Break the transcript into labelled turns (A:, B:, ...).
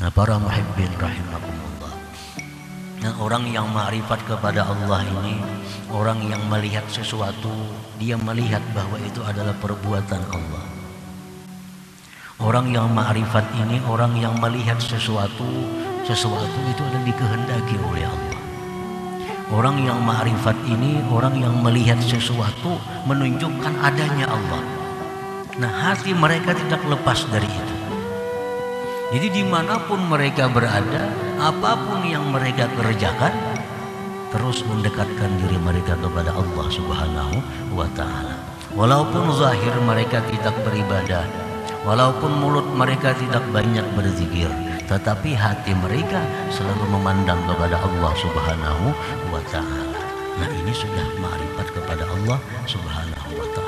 A: Nah, para muhibbin rahimakumullah. Nah, orang yang ma'rifat kepada Allah ini, orang yang melihat sesuatu, dia melihat bahwa itu adalah perbuatan Allah. Orang yang ma'rifat ini, orang yang melihat sesuatu, sesuatu itu adalah dikehendaki oleh Allah. Orang yang ma'rifat ini, orang yang melihat sesuatu menunjukkan adanya Allah. Nah hati mereka tidak lepas dari itu. Jadi di mana pun mereka berada, apa pun yang mereka kerjakan, terus mendekatkan diri mereka kepada Allah Subhanahu wa Ta'ala. Walaupun zahir mereka tidak beribadah, walaupun mulut mereka tidak banyak berzikir, tetapi hati mereka selalu memandang kepada Allah Subhanahu wa Ta'ala. Nah, ini sudah ma'rifat kepada Allah Subhanahu wa Ta'ala.